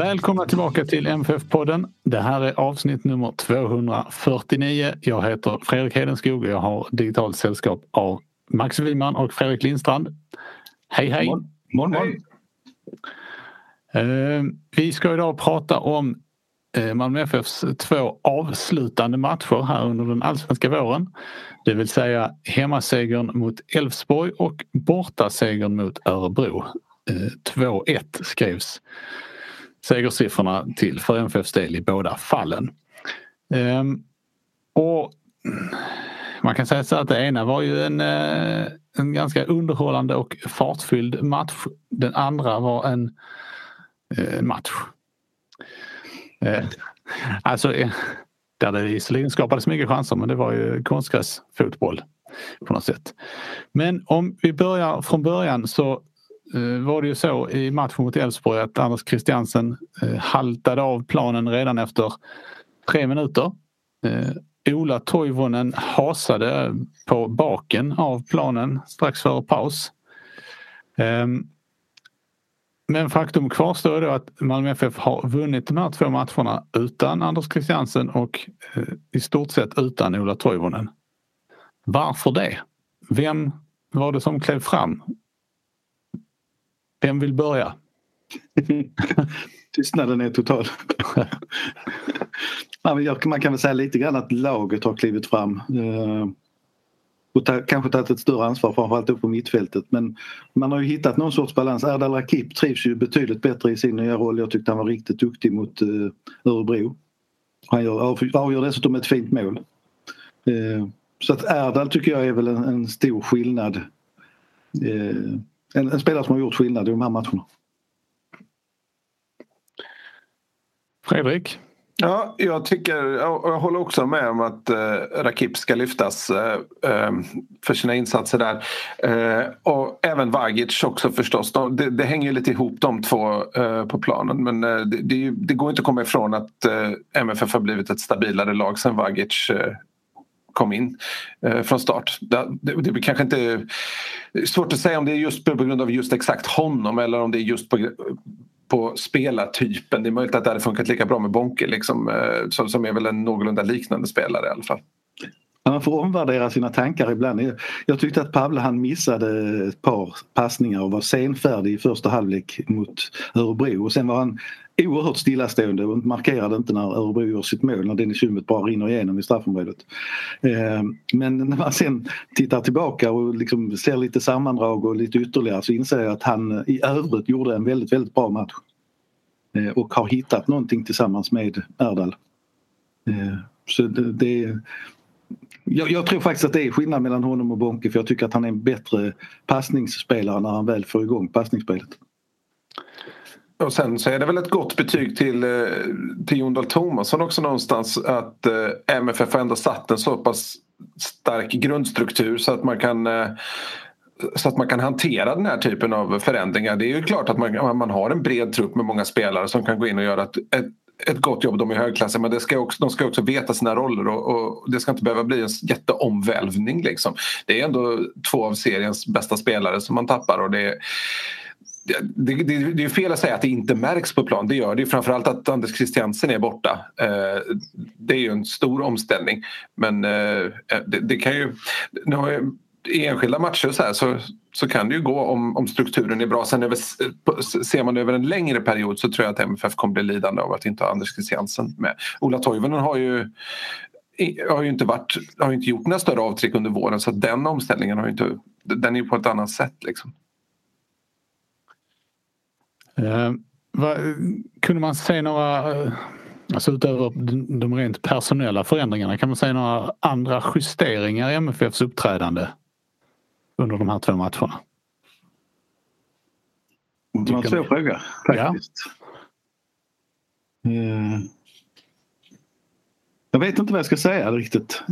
Välkomna tillbaka till MFF-podden. Det här är avsnitt nummer 249. Jag heter Fredrik Hedenskog och jag har digitalt sällskap av Max Wiman och Fredrik Lindstrand. Hej hej! Morgon, morgon. morgon. Eh, vi ska idag prata om eh, Malmö FFs två avslutande matcher här under den allsvenska våren. Det vill säga hemmasegern mot Elfsborg och bortasegern mot Örebro. 2-1 eh, skrevs segersiffrorna till för MFFs del i båda fallen. Ehm, och man kan säga så att det ena var ju en, eh, en ganska underhållande och fartfylld match. Den andra var en, eh, en match. Eh, alltså eh, där det visserligen skapades mycket chanser men det var ju konstgräsfotboll på något sätt. Men om vi börjar från början så Eh, var det ju så i matchen mot Elfsborg att Anders Christiansen eh, haltade av planen redan efter tre minuter. Eh, Ola Toivonen hasade på baken av planen strax före paus. Ehm, men faktum kvarstår då att Malmö FF har vunnit de här två matcherna utan Anders Christiansen och i stort sett utan Ola Toivonen. Varför det? Vem var det som klev fram vem vill börja? Tystnaden är total. Man kan väl säga lite grann att laget har klivit fram. Eh, och kanske tagit ett större ansvar framförallt upp på mittfältet men man har ju hittat någon sorts balans. Erdal Rakip trivs ju betydligt bättre i sin nya roll. Jag tyckte han var riktigt duktig mot eh, Örebro. Han gör, avgör dessutom ett fint mål. Eh, så att Erdal tycker jag är väl en, en stor skillnad en, en spelare som har gjort skillnad i de här matcherna. Fredrik? Ja, jag tycker, jag håller också med om att eh, Rakip ska lyftas eh, eh, för sina insatser där. Eh, och även Vagic också förstås. De, det, det, hänger lite ihop de två eh, på planen men eh, det, det, det, går inte att komma ifrån att eh, MFF har blivit ett stabilare lag sen Vagic kom in eh, från start. Det, det, det kanske inte svårt att säga om det är just på grund av just exakt honom eller om det är just på, på spelartypen. Det är möjligt att det hade funkat lika bra med Bonke liksom, eh, som, som är väl en någorlunda liknande spelare i alla fall. Man får omvärdera sina tankar ibland. Jag tyckte att Pavle han missade ett par passningar och var senfärdig i första halvlek mot Örebro och sen var han oerhört stillastående och markerade inte när Örebro gör sitt mål när Dennis Schummet bara rinner igenom i straffområdet. Eh, men när man sen tittar tillbaka och liksom ser lite sammandrag och lite ytterligare så inser jag att han i övrigt gjorde en väldigt, väldigt bra match. Eh, och har hittat någonting tillsammans med Erdal. Eh, så det, det jag, jag, tror faktiskt att det är skillnad mellan honom och Bonke för jag tycker att han är en bättre passningsspelare när han väl får igång passningsspelet. Och sen så är det väl ett gott betyg till, eh, till Jon Dahl Tomasson också någonstans att eh, MFF ändå satt en så pass stark grundstruktur så att man kan eh, så att man kan hantera den här typen av förändringar. Det är ju klart att man, man har en bred trupp med många spelare som kan gå in och göra ett, ett, ett gott jobb. De är högklassiga men det ska också, de ska också veta sina roller och, och, det ska inte behöva bli en jätteomvälvning. Liksom. Det är ändå två av seriens bästa spelare som man tappar och det det, det, det, är fel att säga att det inte märks på plan. Det gör det. ju Framförallt att Anders Christiansen är borta. Eh, det är ju en stor omställning. Men eh, det, det, kan ju... I enskilda matcher så, här, så, så kan det ju gå om, om strukturen är bra. Sen över, ser man över en längre period så tror jag att MFF kommer bli lidande av att inte ha Anders Christiansen med. Ola Toivonen har ju har ju inte, varit, har inte gjort några större avtryck under våren så den omställningen har inte, den är på ett annat sätt. Liksom. Eh, vad, kunde man se några, eh, alltså utöver de rent personella förändringarna, kan man säga några andra justeringar i MFFs uppträdande under de här två matcherna? Det var en svår fråga faktiskt. Ja. Uh, jag vet inte vad jag ska säga riktigt.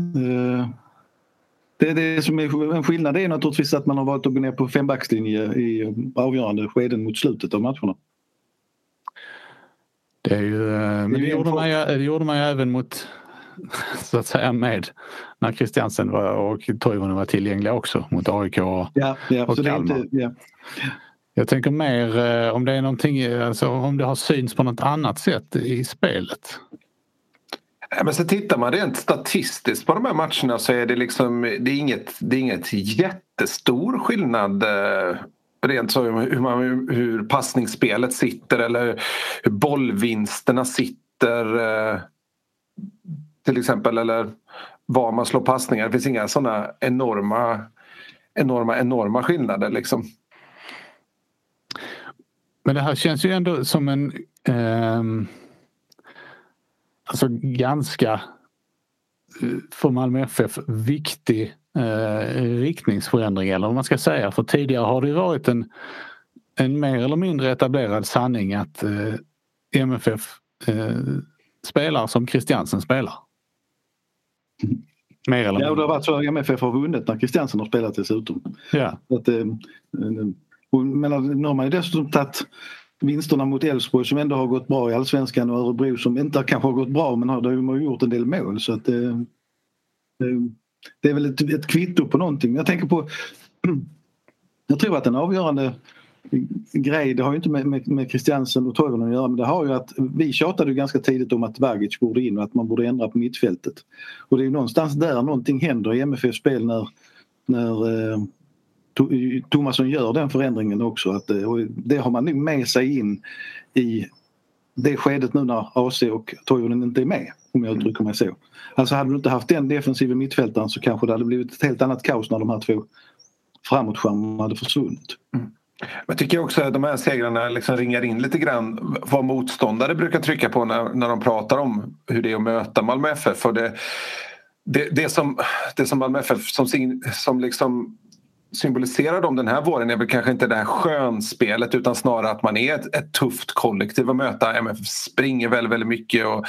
Det, det som är en skillnad är naturligtvis att man har valt att gå ner på fembackslinje i avgörande skeden mot slutet av matcherna. Det är ju, eh, men det, gjorde man ju, det gjorde man ju även mot så att säga med när Christiansen var, och Toivonen var tillgängliga också mot AIK och, ja, ja, och Kalmar. Inte, ja. Jag tänker mer eh, om det är någonting, alltså om det har synts på något annat sätt i spelet. Men så tittar man rent statistiskt på de här matcherna så är det liksom det är inget, det är inget jättestor skillnad eh, rent så hur, man, hur passningsspelet sitter eller hur bollvinsterna sitter eh, till exempel eller var man slår passningar. Det finns inga sådana enorma, enorma, enorma skillnader liksom. Men det här känns ju ändå som en eh, alltså ganska eh, för Malmö FF viktig eh, riktningsförändring eller vad man ska säga. För tidigare har det varit en, en mer eller mindre etablerad sanning att eh, MFF eh, spelar som Christiansen spelar. Mer eller mindre. Ja, och det har varit så att MFF har vunnit när Christiansen har spelat dessutom. Ja. Att, eh, eh men nu har man ju dessutom tagit vinsterna mot Elfsborg som ändå har gått bra i allsvenskan och Örebro som inte kanske har gått bra men har, de har gjort en del mål så att eh, eh, det är väl ett, ett kvitto på någonting. Jag tänker på jag tror att en avgörande grej, det har ju inte med, med, med Christiansen och Toivonen att göra men det har ju att vi tjatade ju ganska tidigt om att Vagic borde in och att man borde ändra på mittfältet. Och det är ju någonstans där någonting händer i MFF spel när, när eh, Tomasson gör den förändringen också. Att, eh, det har man nu med sig in i det skedet nu när AC och Toivonen inte är med om jag uttrycker mig så. Alltså hade du inte haft den defensiva mittfältaren så kanske det hade blivit ett helt annat kaos när de här två framåtstjärnorna hade försvunnit. Mm. Jag tycker också att de här segrarna liksom ringar in lite grann vad motståndare brukar trycka på när, när de pratar om hur det är att möta Malmö FF. Och det, det, det, som, det som Malmö FF som, som liksom symboliserar de den här våren är väl kanske inte det här skönspelet utan snarare att man är ett, ett tufft kollektiv att möta. MFF springer väldigt, väldigt mycket och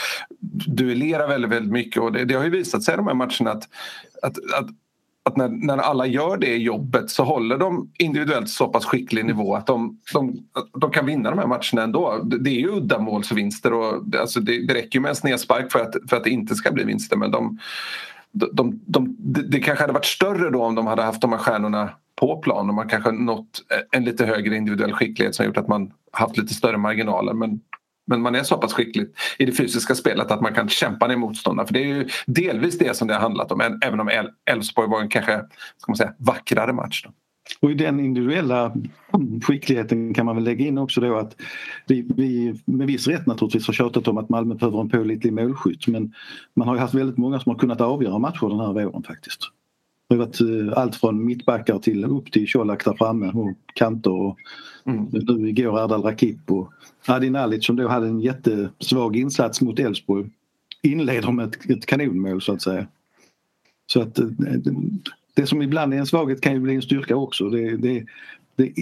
duellerar väldigt, väldigt mycket och det, det har ju visat sig i de här matcherna att, att, att att när, när alla gör det jobbet så håller de individuellt så pass skicklig nivå att de, de, de kan vinna de här matcherna ändå. Det är ju uddamålsvinster och alltså det, det räcker med en snedspark för att, för att det inte ska bli vinster men de, de, de, det kanske hade varit större då om de hade haft de här stjärnorna på plan och man kanske nått eh, en lite högre individuell skicklighet som gjort att man haft lite större marginaler. Men, men man är så pass skicklig i det fysiska spelet att man kan kämpa ner motståndare. För det är ju delvis det som det har handlat om även om Elfsborg var en kanske ska man säga, vackrare match. Då. Och i den individuella skickligheten kan man väl lägga in också då att vi, vi med viss rätt naturligtvis har tjatat om att Malmö behöver en pålitlig målskytt men man har ju haft väldigt många som har kunnat avgöra matcher den här våren faktiskt. Det har varit eh, allt från mittbackar till upp till Colak där framme och kanter och mm. nu igår Erdal Rakip och Adin Alic som då hade en jättesvag insats mot Elfsborg inleder med ett, ett kanonmål så att säga. Så att eh, det som ibland är en svaghet kan ju bli en styrka också. Det, det, det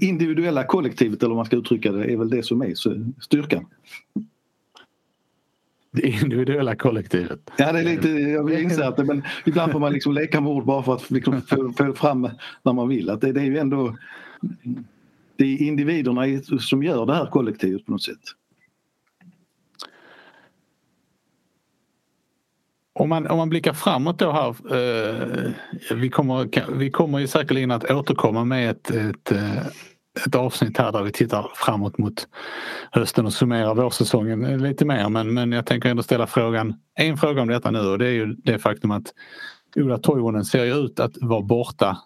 individuella kollektivet eller man ska uttrycka det är väl det som är styrkan. Det individuella kollektivet. Ja, det är lite, jag inser att det, men ibland får man liksom leka med ord bara för att liksom få, få fram när man vill. Att det, det är ju ändå det är individerna som gör det här kollektivet på något sätt. Om man, om man blickar framåt då här. Eh, vi, kommer, vi kommer ju säkerligen att återkomma med ett, ett, eh, ett avsnitt här där vi tittar framåt mot hösten och summerar vårsäsongen lite mer. Men, men jag tänker ändå ställa frågan, en fråga om detta nu och det är ju det faktum att Ola Toivonen ser ju ut att vara borta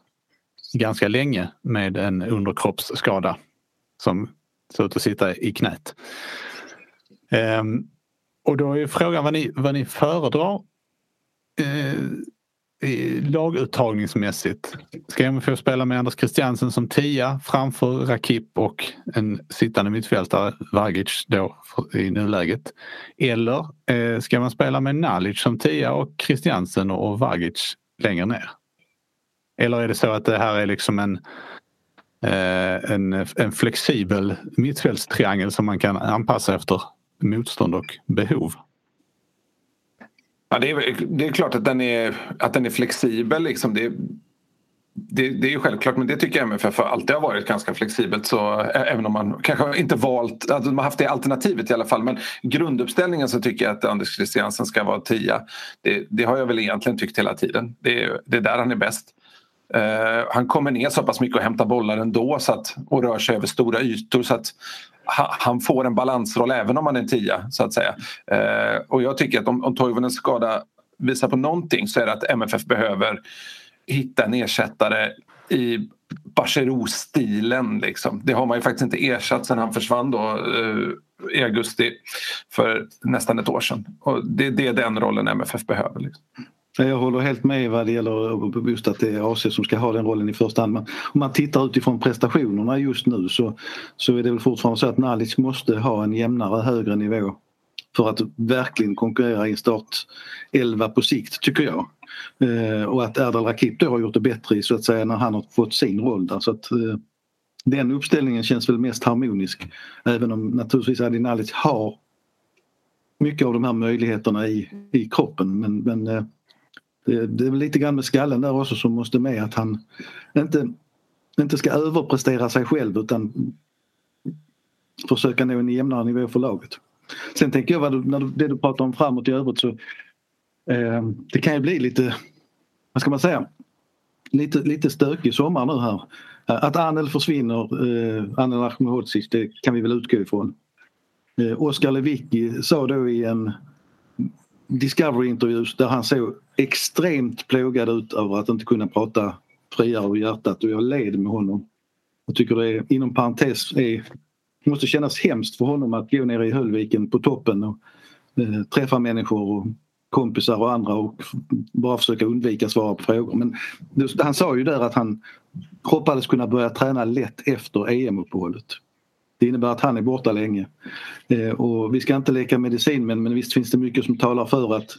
ganska länge med en underkroppsskada som ser ut att sitta i knät. Eh, och då är frågan vad ni, vad ni föredrar eh, laguttagningsmässigt. Ska MFF spela med Anders Christiansen som tia framför Rakip och en sittande mittfältare, Vagic då i nuläget. Eller eh, ska man spela med Nalic som tia och Christiansen och Vagic längre ner? Eller är det så att det här är liksom en, eh, en, en flexibel mittfältstriangel som man kan anpassa efter motstånd och behov? Ja, det, är, det är klart att den är, att den är flexibel. Liksom. Det, det, det är ju självklart, men det tycker jag MFF alltid har varit ganska flexibelt. Så, även om man kanske inte valt, att de har haft det alternativet i alla fall. Men grunduppställningen så tycker jag att Anders Christiansen ska vara tia. Det, det har jag väl egentligen tyckt hela tiden. Det, det är där han är bäst. Uh, han kommer ner så pass mycket och hämtar bollar ändå så att, och rör sig över stora ytor så att han får en balansroll även om han är en tia så att säga. Eh, och jag tycker att om, om Toivonens skada visar på någonting så är det att MFF behöver hitta en ersättare i Bachero-stilen. Liksom. Det har man ju faktiskt inte ersatt sen han försvann då, eh, i augusti för nästan ett år sedan. Och det, det är den rollen MFF behöver. Liksom. Jag håller helt med vad det gäller just att det är AC som ska ha den rollen i första hand. Men om man tittar utifrån prestationerna just nu så, så är det väl fortfarande så att Nalic måste ha en jämnare högre nivå för att verkligen konkurrera i start 11 på sikt tycker jag. Eh, och att Erdal Rakip då har gjort det bättre så att säga när han har fått sin roll där. Så att, eh, den uppställningen känns väl mest harmonisk. Även om naturligtvis Adi Nalic har mycket av de här möjligheterna i, i kroppen men, men eh, det, det är lite grann med skallen där också som måste med att han inte, inte ska överprestera sig själv utan försöka nå en jämnare nivå för laget. Sen tänker jag vad du, när du, det du pratar om framåt i övrigt så eh, det kan ju bli lite, vad ska man säga, lite, lite stökig sommar nu här. Att Anel försvinner, eh, Anel Ahmedhodzic, det kan vi väl utgå ifrån. Eh, Oskar Lewicki sa då i en Discovery-intervjus där han såg extremt plågad ut över att inte kunna prata friare ur hjärtat och jag led med honom. Jag tycker det är, inom parentes, är, måste kännas hemskt för honom att gå ner i Höllviken på toppen och eh, träffa människor och kompisar och andra och bara försöka undvika svara på frågor. Men han sa ju där att han hoppades kunna börja träna lätt efter EM-uppehållet. Det innebär att han är borta länge. Eh, och vi ska inte leka medicin men, men visst finns det mycket som talar för att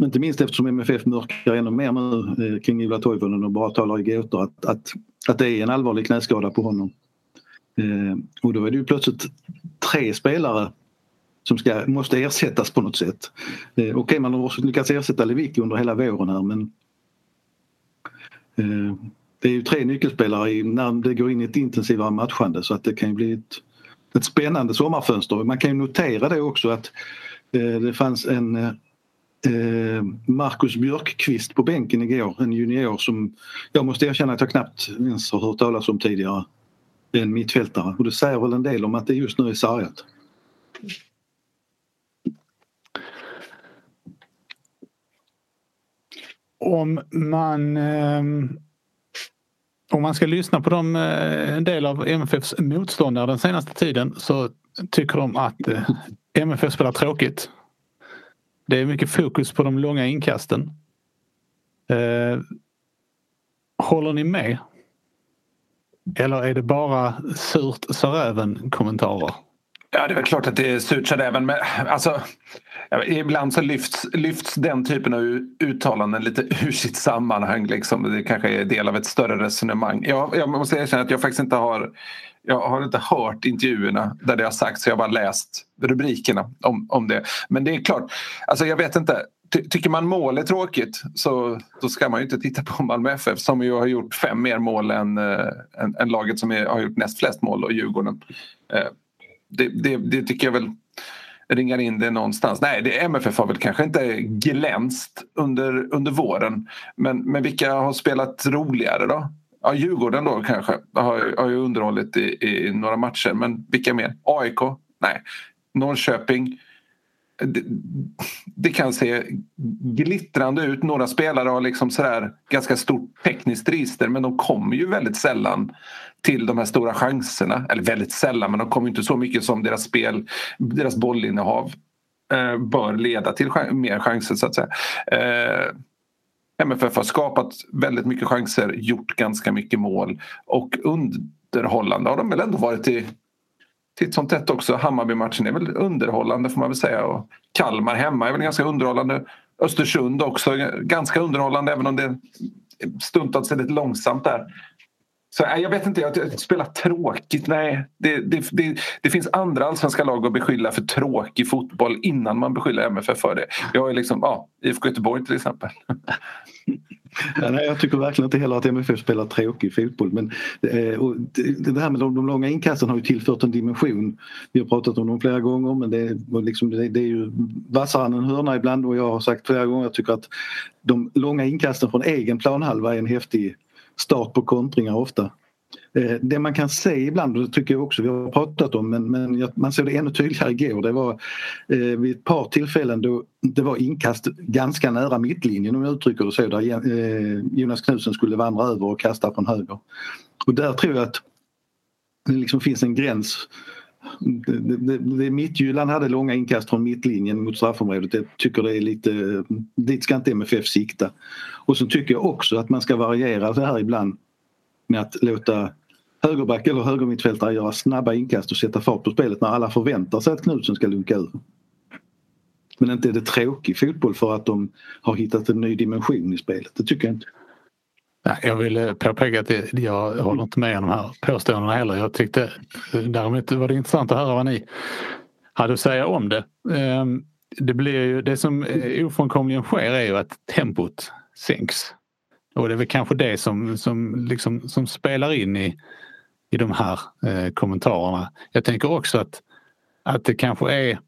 inte minst eftersom MFF mörkar ännu mer nu eh, kring Ivar Toivonen och bara talar i gåtor att, att, att det är en allvarlig knäskada på honom. Eh, och då är det ju plötsligt tre spelare som ska, måste ersättas på något sätt. Eh, Okej, okay, man har lyckats ersätta Lewicki under hela våren här men det är ju tre nyckelspelare i, när det går in i ett intensivare matchande så att det kan ju bli ett, ett spännande sommarfönster. Man kan ju notera det också att eh, det fanns en eh, Marcus Björkqvist på bänken igår, en junior som jag måste erkänna att jag knappt ens har hört talas om tidigare. En mittfältare och det säger väl en del om att det just nu är sargat. Om man eh, om man ska lyssna på dem, eh, en del av MFFs motståndare den senaste tiden så tycker de att eh, MFF spelar tråkigt. Det är mycket fokus på de långa inkasten. Eh, håller ni med? Eller är det bara surt sa räven kommentarer? Ja, det är väl klart att det är surt sa räven. Men alltså, ibland så lyfts, lyfts den typen av uttalanden lite ur sitt sammanhang. Liksom. Det kanske är del av ett större resonemang. Jag, jag måste erkänna att jag faktiskt inte har jag har inte hört intervjuerna där det har sagts, jag har bara läst rubrikerna om, om det. Men det är klart, alltså jag vet inte. Ty, tycker man mål är tråkigt så då ska man ju inte titta på Malmö FF som ju har gjort fem mer mål än, äh, än, än laget som är, har gjort näst flest mål och Djurgården. Äh, det, det, det, tycker jag väl ringar in det någonstans. Nej, det, MFF har väl kanske inte glänst under, under våren. Men, men vilka har spelat roligare då? Ja, Djurgården då kanske har, har ju underhållit i, i några matcher. Men vilka mer? AIK? Nej. Norrköping? Det, det, kan se glittrande ut. Några spelare har liksom sådär ganska stort tekniskt register men de kommer ju väldigt sällan till de här stora chanserna. Eller väldigt sällan men de kommer inte så mycket som deras spel, deras bollinnehav eh, bör leda till mer chanser så att säga. Eh, MFF har skapat väldigt mycket chanser, gjort ganska mycket mål och underhållande har de väl ändå varit i titt som tätt också. Hammarby-matchen är väl underhållande får man väl säga. Och Kalmar hemma är väl ganska underhållande. Östersund också ganska underhållande även om det stundtals är lite långsamt där. Så eh, jag vet inte, jag spelar tråkigt. Nej, det, det, det, det, finns andra allsvenska lag att beskylla för tråkig fotboll innan man beskyller MFF för det. Jag är liksom, ja, IFK Göteborg till exempel. Ja, nej, jag tycker verkligen inte heller att MFF spelar tråkig fotboll. Men, eh, och det, det här med de, de långa inkasten har ju tillfört en dimension. Vi har pratat om dem flera gånger men det, liksom, det, det är ju vassare än en hörna ibland och jag har sagt flera gånger att jag tycker att de långa inkasten från egen planhalva är en häftig start på kontringar ofta. Eh, det man kan se ibland, och det tycker jag också vi har pratat om, men, men man såg det ännu tydligare igår. Det var eh, vid ett par tillfällen då det var inkast ganska nära mittlinjen om jag uttrycker det så, där eh, Jonas Knutsen skulle vandra över och kasta från höger. Och där tror jag att det liksom finns en gräns det, det, det, Mittjylland hade långa inkast från mittlinjen mot straffområdet. Jag tycker det är lite, dit ska inte MFF sikta. Och så tycker jag också att man ska variera det här ibland med att låta högerback eller högermittfältare göra snabba inkast och sätta fart på spelet när alla förväntar sig att Knutsen ska lunka ur. Men inte är det tråkig fotboll för att de har hittat en ny dimension i spelet. Det tycker jag inte. Jag vill eh, påpeka att jag håller inte med om de här påståendena heller. Jag tyckte eh, däremot var det intressant att höra vad ni hade att säga om det. Ehm, det, blir ju, det som eh, ofrånkomligen sker är ju att tempot sänks. Och det är väl kanske det som, som, liksom, som spelar in i, i de här eh, kommentarerna. Jag tänker också att, att det kanske är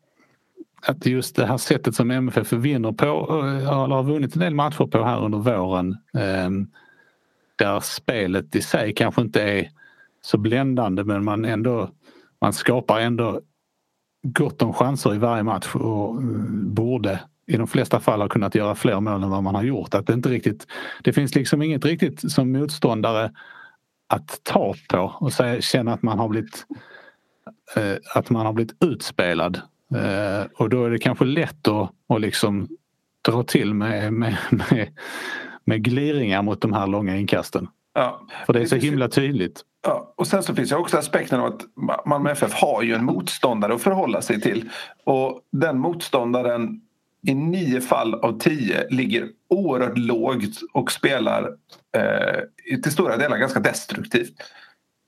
att just det här sättet som MFF vinner på, eller har vunnit en del matcher på här under våren. Eh, där spelet i sig kanske inte är så bländande men man ändå man skapar ändå gott om chanser i varje match och eh, borde i de flesta fall ha kunnat göra fler mål än vad man har gjort. Att det, inte riktigt, det finns liksom inget riktigt som motståndare att ta på och säga, känna att man har blivit eh, att man har blivit utspelad. Eh, och då är det kanske lätt att, att liksom dra till med, med, med, med gliringar mot de här långa inkasten. Ja. För det är så himla tydligt. Ja, och sen så finns det också aspekten av att Malmö FF har ju en motståndare att förhålla sig till. Och den motståndaren i nio fall av tio ligger oerhört lågt och spelar eh, till stora delar ganska destruktivt.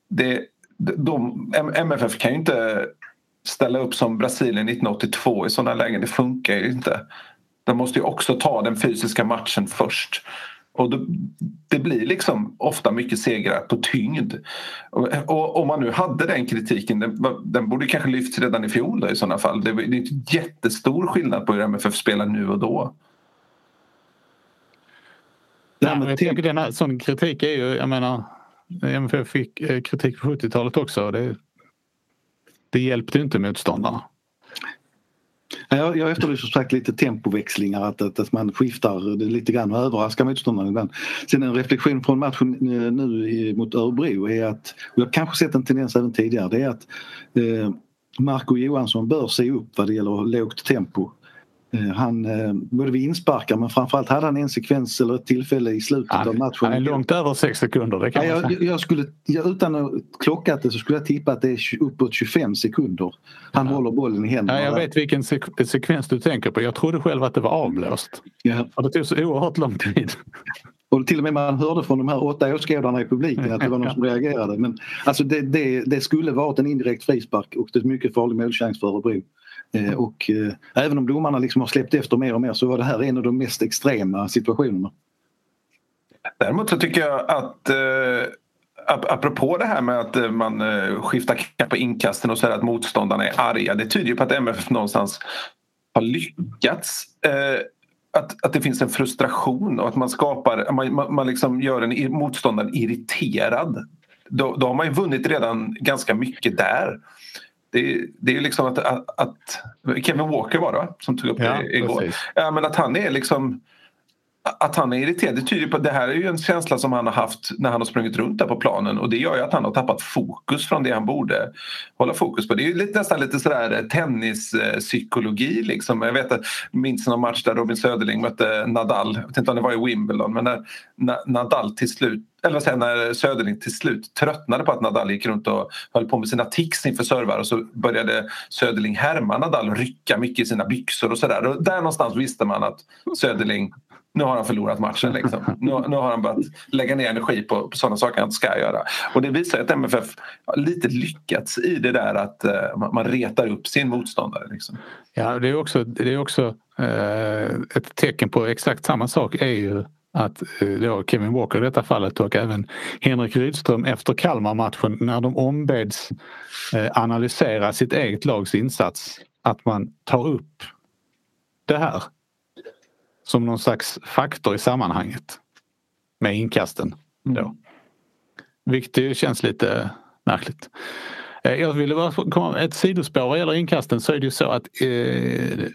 Det, de, MFF kan ju inte ställa upp som Brasilien 1982 i sådana lägen. Det funkar ju inte. De måste ju också ta den fysiska matchen först. Och det, det blir liksom ofta mycket segrar på tyngd. Och, om man nu hade den kritiken, den, den borde kanske lyfts redan i fjol då, i sådana fall. Det, det är inte jättestor skillnad på hur MFF spelar nu och då. Nej, men jag tänker den sån kritik är ju, jag menar, MFF fick eh, kritik på 70-talet också. Det, det hjälpte inte motståndarna. Jag, jag efterlyser som sagt lite tempoväxlingar, att, att, att man skiftar lite grann och överraskar motståndaren ibland. Sen en reflektion från matchen eh, nu mot Örebro är att, och jag kanske sett en tendens även tidigare, det är att eh, Marco Johansson bör se upp vad det gäller lågt tempo Eh, han, eh, både vid insparkar men framförallt hade han en sekvens eller ett tillfälle i slutet han, av matchen. Han är långt över sex sekunder. Det kan ja, jag, jag, skulle, jag, utan att klocka det så skulle jag tippa att det är uppåt 25 sekunder. Han ja. håller bollen i händerna. Ja, jag vet vilken sek sekvens du tänker på. Jag trodde själv att det var avblåst. Ja. Och det tog så oerhört lång tid. Och till och med man hörde från de här åtta åskådarna i publiken att det var någon som reagerade. Men alltså det, det, det skulle varit en indirekt frispark och det är mycket farlig målchans för Örebro. Eh, och eh, även om domarna liksom har släppt efter mer och mer så var det här en av de mest extrema situationerna. Däremot så tycker jag att eh, apropå det här med att eh, man skiftar skiftar på inkasten och säger att motståndarna är arga. Det tyder ju på att MFF någonstans har lyckats. Att, att det finns en frustration och att man skapar, man, man liksom gör en motståndare irriterad. Då, då har man ju vunnit redan ganska mycket där det, det är liksom att, att, att, Kevin Walker var det va? som tog upp ja, det igår. Ja, men att han är liksom att han är irriterad det tyder på att det här är ju en känsla som han har haft när han har sprungit runt där på planen och det gör ju att han har tappat fokus från det han borde hålla fokus på. Det är ju lite, nästan lite sådär tennispsykologi liksom. Jag vet att, minns någon match där Robin Söderling mötte Nadal, jag vet inte om det var i Wimbledon men när, när Nadal till slut eller sen när Söderling till slut tröttnade på att Nadal gick runt och höll på med sina tics inför servar och så började Söderling härma Nadal och rycka mycket i sina byxor och sådär. Där någonstans visste man att Söderling nu har han förlorat matchen. Liksom. Nu, nu har han börjat lägga ner energi på, på sådana saker han inte ska göra. Och det visar att MFF har lite lyckats i det där att uh, man retar upp sin motståndare. Liksom. Ja, det är också, det är också uh, ett tecken på exakt samma sak är ju att uh, då Kevin Walker i detta fallet och även Henrik Rydström efter Kalmar-matchen när de ombeds analysera sitt eget lags insats att man tar upp det här som någon slags faktor i sammanhanget. Med inkasten. Då. Mm. Vilket känns lite märkligt. Eh, jag ville bara komma ett sidospår vad gäller inkasten så är det ju så att eh,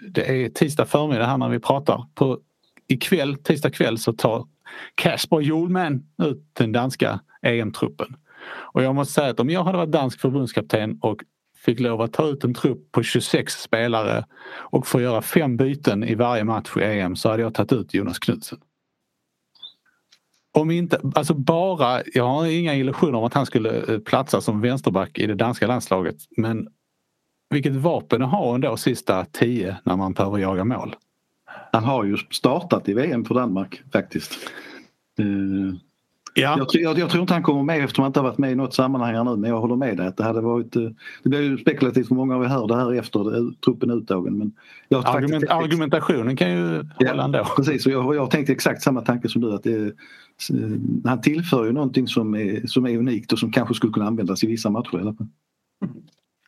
det är tisdag förmiddag här när vi pratar. På, ikväll, tisdag kväll så tar Kasper Julman ut den danska EM-truppen. Och jag måste säga att om jag hade varit dansk förbundskapten och fick lov att ta ut en trupp på 26 spelare och få göra fem byten i varje match i EM så hade jag tagit ut Jonas Knudsen. Om inte, alltså bara, jag har inga illusioner om att han skulle eh, platsa som vänsterback i det danska landslaget men vilket vapen att ha ändå sista tio när man behöver jaga mål. Han har ju startat i VM för Danmark faktiskt. Eh, Ja. Jag, jag, jag, tror inte han kommer med eftersom han inte har varit med i något sammanhang här nu men jag håller med dig att det hade varit eh, Det blir ju spekulativt för många av er hör det här efter eh, truppen uttagen. Men jag Argument, faktiskt, argumentationen kan ju ja, hålla ändå. Precis och jag, jag tänkte exakt samma tanke som du att det, eh, han tillför ju någonting som är, som är unikt och som kanske skulle kunna användas i vissa matcher i alla fall.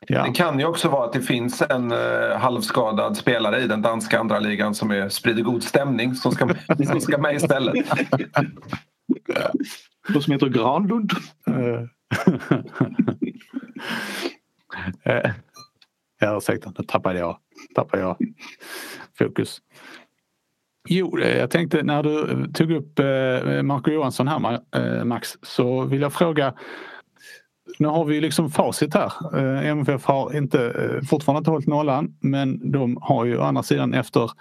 Ja. Det kan ju också vara att det finns en uh, halvskadad spelare i den danska andra ligan som är, sprider god stämning som ska, som ska med istället. Vad som heter Granlund. Eh, ja, ursäkta, nu tappade jag, tappade jag fokus. Jo, eh, jag tänkte när du tog upp eh, Marco Johansson här Max så vill jag fråga nu har vi liksom facit här. Eh, MFF har inte, eh, fortfarande inte hållit nollan men de har ju å andra sidan efter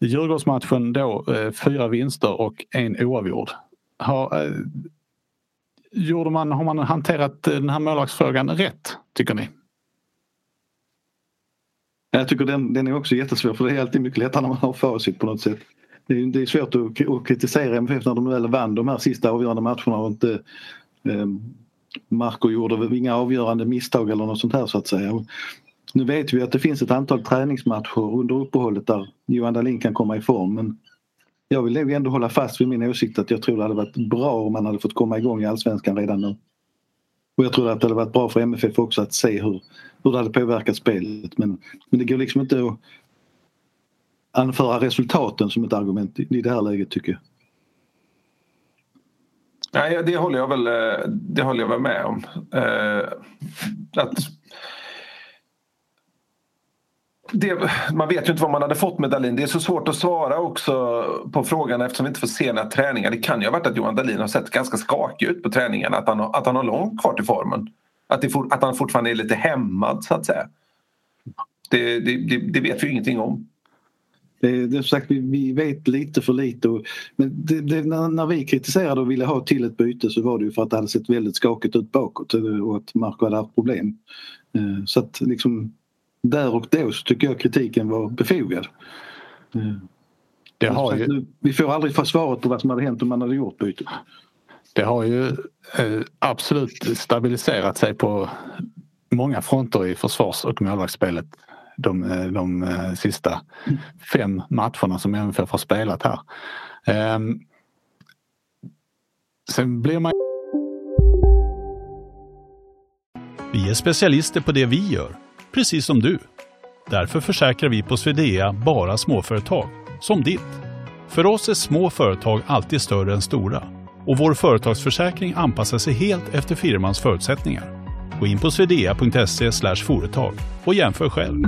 Djurgårdsmatchen då eh, fyra vinster och en oavgjord. Har, gjorde man, har man hanterat den här målvaktsfrågan rätt, tycker ni? Jag tycker den, den är också jättesvår för det är alltid mycket lättare när man har facit på något sätt. Det är, det är svårt att, att kritisera MFF när de väl vann de här sista avgörande matcherna och inte eh, Marco gjorde inga avgörande misstag eller något sånt här så att säga. Nu vet vi att det finns ett antal träningsmatcher under uppehållet där Johan Dahlin kan komma i form men jag vill nog ändå hålla fast vid min åsikt att jag tror det hade varit bra om man hade fått komma igång i Allsvenskan redan nu. Och jag tror att det hade varit bra för MFF också att se hur, hur det hade påverkat spelet men, men det går liksom inte att anföra resultaten som ett argument i, i det här läget tycker jag. Nej, det håller jag väl, eh, det håller jag väl med om. Eh, att det, man vet ju inte vad man hade fått med Dalin. Det är så svårt att svara också på frågan eftersom vi inte får se några träningar. Det kan ju ha varit att Johan Dalin har sett ganska skakig ut på träningarna. Att han, har, att han har långt kvar till formen. Att, det for, att han fortfarande är lite hämmad så att säga. Det, det, det, det vet vi ju ingenting om. Det, det, sagt, vi, vi vet lite för lite. Och, men det, det, när, när, vi kritiserade och ville ha till ett byte så var det ju för att det hade sett väldigt skakigt ut bakåt och att Marco hade haft problem. Eh, så att liksom där och då så tycker jag kritiken var befogad. Det har ju... Vi får aldrig svaret på vad som hade hänt om man hade gjort bytet. Det har ju eh, absolut stabiliserat sig på många fronter i försvars och målvaktsspelet de, eh, de eh, sista fem matcherna som MFF har spelat här. Ehm, sen blir man Vi är specialister på det vi gör precis som du. Därför försäkrar vi på Swedea bara småföretag, som ditt. För oss är små företag alltid större än stora och vår företagsförsäkring anpassar sig helt efter firmans förutsättningar. Gå in på swedea.se företag och jämför själv.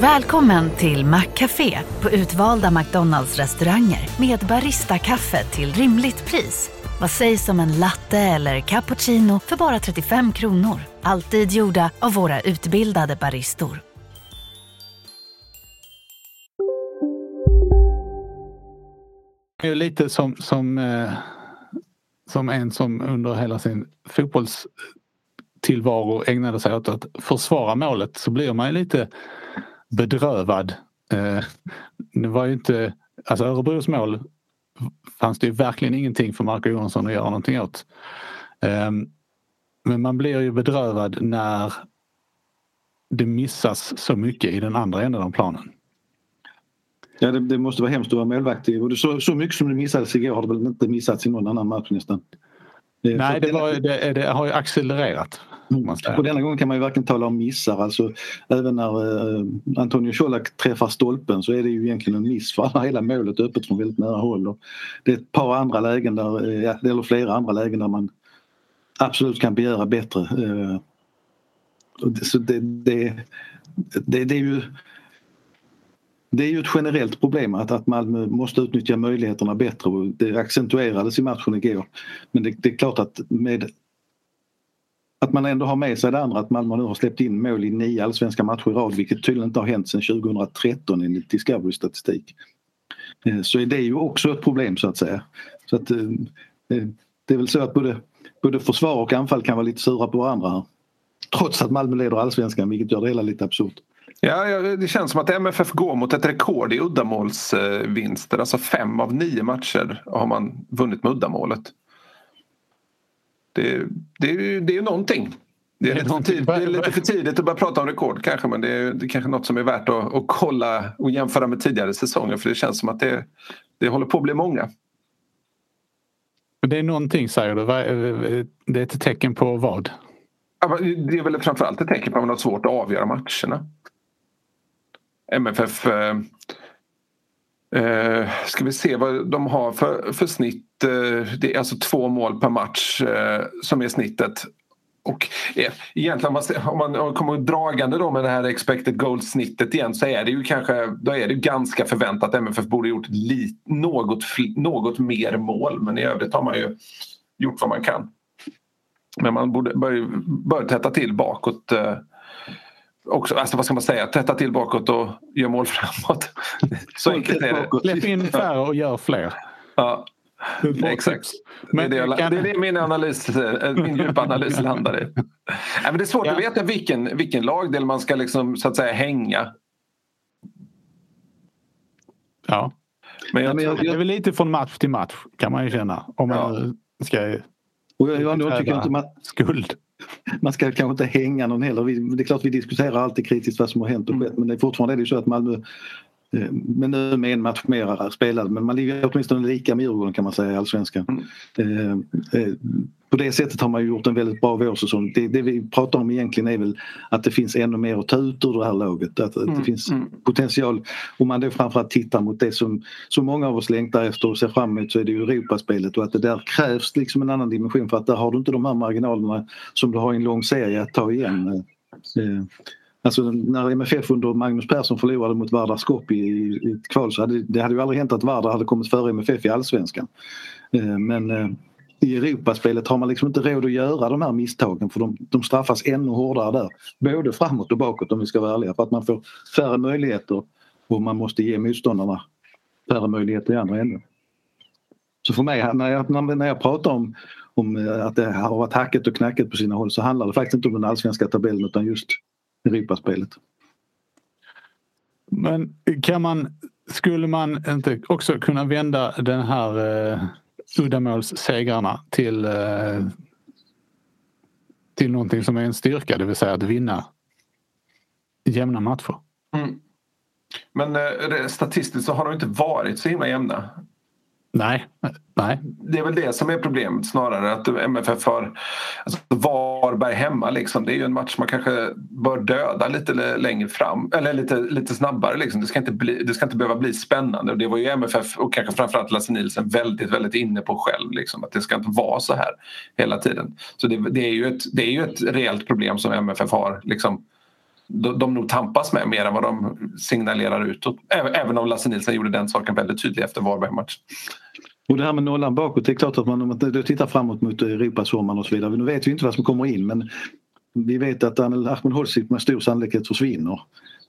Välkommen till Maccafé på utvalda McDonalds restauranger med Baristakaffe till rimligt pris. Vad sägs om en latte eller cappuccino för bara 35 kronor? Alltid gjorda av våra utbildade baristor. Det är lite som, som, eh, som en som under hela sin fotbollstillvaro ägnade sig åt att försvara målet så blir man ju lite bedrövad. Eh, det var ju inte, alltså Örebros mål fanns det ju verkligen ingenting för Marco Johansson att göra någonting åt. Eh, men man blir ju bedrövad när det missas så mycket i den andra änden av planen. Ja, det, det, måste vara hemskt att vara målvakt. Och så, så mycket som det missades igår har det väl inte missats i någon annan match nästan. Nej, det, var, det, det, har ju accelererat. Och denna gången kan man ju verkligen tala om missar. Alltså, även när eh, Antonio Colak träffar stolpen så är det ju egentligen en miss för hela målet öppet från väldigt nära håll. Och det är ett par andra lägen där, eh, eller flera andra lägen där man absolut kan begära bättre. Eh, så det, det, det, det är ju det är ju ett generellt problem att, att Malmö måste utnyttja möjligheterna bättre och det accentuerades i matchen igår. Men det, det är klart att med att man ändå har med sig det andra att Malmö nu har släppt in mål i nio allsvenska matcher i rad vilket tydligen inte har hänt sedan 2013 enligt Discovery statistik. Eh, så är det ju också ett problem så att säga. Så att, eh, eh, det är väl så att både, både försvar och anfall kan vara lite sura på varandra här. Trots att Malmö leder allsvenskan vilket gör det hela lite absurt. Ja, det känns som att MFF går mot ett rekord i uddamålsvinster. Alltså fem av nio matcher har man vunnit med uddamålet. Det, det, är ju, det är någonting. Det är, lite för tidigt, det är lite för tidigt att börja prata om rekord kanske men det är, det är kanske något som är värt att, att kolla och jämföra med tidigare säsonger för det känns som att det, det håller på att bli många. Det är någonting säger du. Det är ett tecken på vad? Det är väl framförallt ett tecken på att man har svårt att avgöra matcherna. MFF eh, eh, ska vi se vad de har för, för snitt. Eh, det är alltså två mål per match eh, som är snittet. Och eh, egentligen om man, om man kommer dragande då med det här expected goal-snittet igen så är det ju kanske då är det ganska förväntat att MFF borde gjort li, något, något mer mål men i övrigt har man ju gjort vad man kan. Men man borde bör, bör täta till bakåt eh, också, alltså vad ska man säga, tätta till bakåt och göra mål framåt. Så enkelt är det. Släpp in färre och gör fler. Ja, exakt. Men det, är det, det är det min, analys, eh, min djupa analys landar i. Nej, men det är svårt ja. att veta vilken, vilken lagdel man ska liksom, så att säga hänga. Ja. Men jag, jag, det är väl lite från match till match kan man ju känna. Om man ja. ska och jag, jag, jag tycker inte man, skuld man ska kanske inte hänga någon heller. Det är klart vi diskuterar alltid kritiskt vad som har hänt och skett men det är fortfarande är det så att Malmö men nu med en match mer spelad men man ligger åtminstone lika med Djurgården kan man säga i Allsvenskan. Mm. Eh, eh, på det sättet har man gjort en väldigt bra vårsäsong. Det, det vi pratar om egentligen är väl att det finns ännu mer att ta ut ur det här laget. Att, mm. det finns mm. potential. Om man då framförallt tittar mot det som så många av oss längtar efter och ser fram emot så är det ju Europaspelet och att det där krävs liksom en annan dimension för att där har du inte de här marginalerna som du har i en lång serie att ta igen. Eh, Alltså när MFF under Magnus Persson förlorade mot Vardar Skopje i, i ett kval så hade det hade ju aldrig hänt att Vardar hade kommit före MFF i allsvenskan. Eh, men eh, i Europaspelet har man liksom inte råd att göra de här misstagen för de, de straffas ännu hårdare där. Både framåt och bakåt om vi ska vara ärliga för att man får färre möjligheter och man måste ge motståndarna färre möjligheter i andra änden. Så för mig när jag, när jag pratar om, om eh, att det har varit hacket och knacket på sina håll så handlar det faktiskt inte om den allsvenska tabellen utan just Europaspelet. Men kan man, skulle man inte också kunna vända den här eh, uddamålssegrarna till, eh, till någonting som är en styrka, det vill säga att vinna jämna matcher. Mm. Men eh, statistiskt så har de inte varit så himla jämna. Nej, nej. Det är väl det som är problemet snarare att MFF har alltså Varberg hemma liksom. Det är ju en match man kanske bör döda lite längre fram eller lite, lite snabbare liksom. Det ska, inte bli, det ska inte behöva bli spännande och det var ju MFF och kanske framförallt Lasse Nielsen väldigt, väldigt inne på själv liksom. Att det ska inte vara så här hela tiden. Så det, det är, ju ett, det är ju ett reellt problem som MFF har liksom de, de nog tampas med mer än vad de signalerar utåt. Även om Lasse Nilsson gjorde den saken väldigt tydlig efter Varbergsmatch. Och det här med nollan bakåt, det är klart att man om man tittar framåt mot Europasommaren och så vidare. Nu vet vi inte vad som kommer in men vi vet att Ahmed Ahmedhodzic med stor sannolikhet försvinner.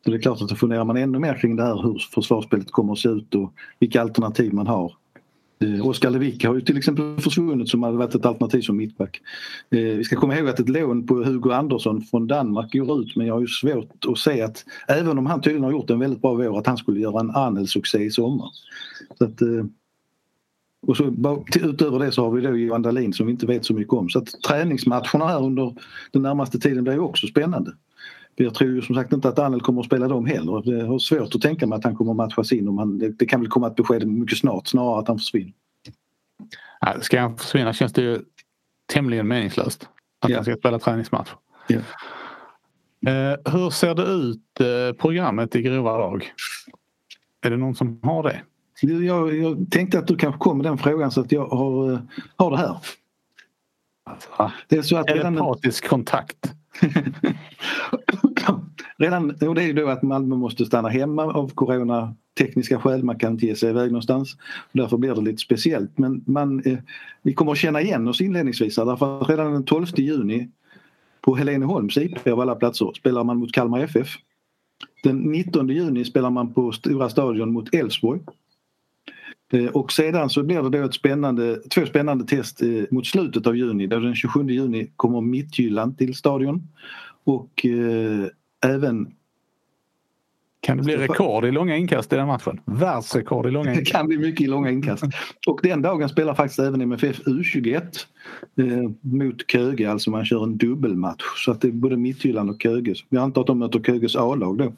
Så det är klart att då funderar man ännu mer kring det här hur försvarsspelet kommer att se ut och vilka alternativ man har. Eh, Oskar Lewicki har ju till exempel försvunnit som hade varit ett alternativ som mittback. Eh, vi ska komma ihåg att ett lån på Hugo Andersson från Danmark går ut men jag har ju svårt att se att även om han tydligen har gjort en väldigt bra vår att han skulle göra en annan succé i sommar. Så att, eh, och så, utöver det så har vi då Johan Dahlin som vi inte vet så mycket om. Så att träningsmatcherna här under den närmaste tiden blir också spännande. Jag tror ju som sagt inte att Anel kommer att spela dem heller. Jag har svårt att tänka mig att han kommer att matchas in. Om han, det, kan väl komma ett besked mycket snart snarare att han försvinner. Ska han försvinna känns det ju tämligen meningslöst. Att ja. han ska spela träningsmatch. Ja. Eh, hur ser det ut eh, programmet i grova lag? Är det någon som har det? Jag, jag tänkte att du kanske kom med den frågan så att jag har, eh, har det här. Alltså, det är så att telepatisk redan... kontakt. redan, och det är ju då att Malmö måste stanna hemma av corona tekniska skäl. Man kan inte ge sig iväg någonstans. Därför blir det lite speciellt. Men man, eh, vi kommer att känna igen oss inledningsvis därför att redan den 12 juni på Heleneholms IP av alla platser spelar man mot Kalmar FF. Den 19 juni spelar man på Stora stadion mot Elfsborg. Eh, och sedan så blir det då ett spännande, två spännande test eh, mot slutet av juni. Då den 27 juni kommer Mittjylland till stadion. Och eh, även kan det bli rekord i långa inkast i den matchen? Världsrekord i långa inkast. Det kan bli mycket i långa inkast. Och den dagen spelar faktiskt även MFF U21 eh, mot Köge, alltså man kör en dubbelmatch. Så att det är både Mittjylland och Köge. Jag antar att de möter Köges A-lag då.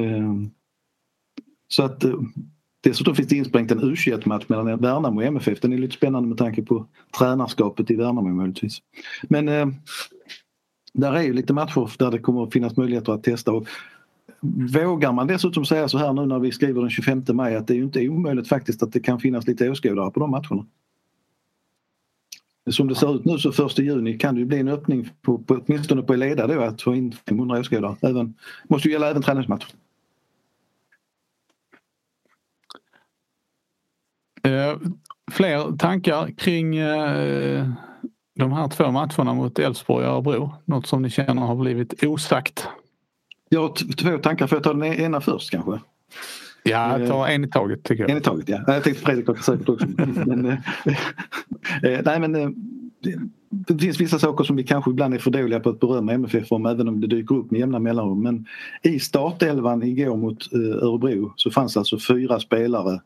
Eh, så att eh, Dessutom finns det insprängt en U21-match mellan Värnamo och MFF. Den är lite spännande med tanke på tränarskapet i Värnamo möjligtvis. Men eh, där är ju lite matcher där det kommer att finnas möjligheter att testa. Och vågar man dessutom säga så här nu när vi skriver den 25 maj att det är ju inte omöjligt faktiskt att det kan finnas lite åskådare på de matcherna. Som det ser ut nu så 1 juni kan det ju bli en öppning på, på, åtminstone på Eleda då att få in 500 åskådare. Även, måste ju gälla även träningsmatcher. Eh, fler tankar kring eh, de här två matcherna mot Elfsborg och Örebro? Något som ni känner har blivit osagt? Jag har två tankar. Får jag ta den ena först kanske? Ja, eh, ta en i taget tycker jag. En i taget ja. Jag tänkte Fredrik säkert också. men, eh, nej men det, det finns vissa saker som vi kanske ibland är för dåliga på att berömma MFF om även om det dyker upp med jämna mellanrum. Men i startelvan igår mot Örebro så fanns alltså fyra spelare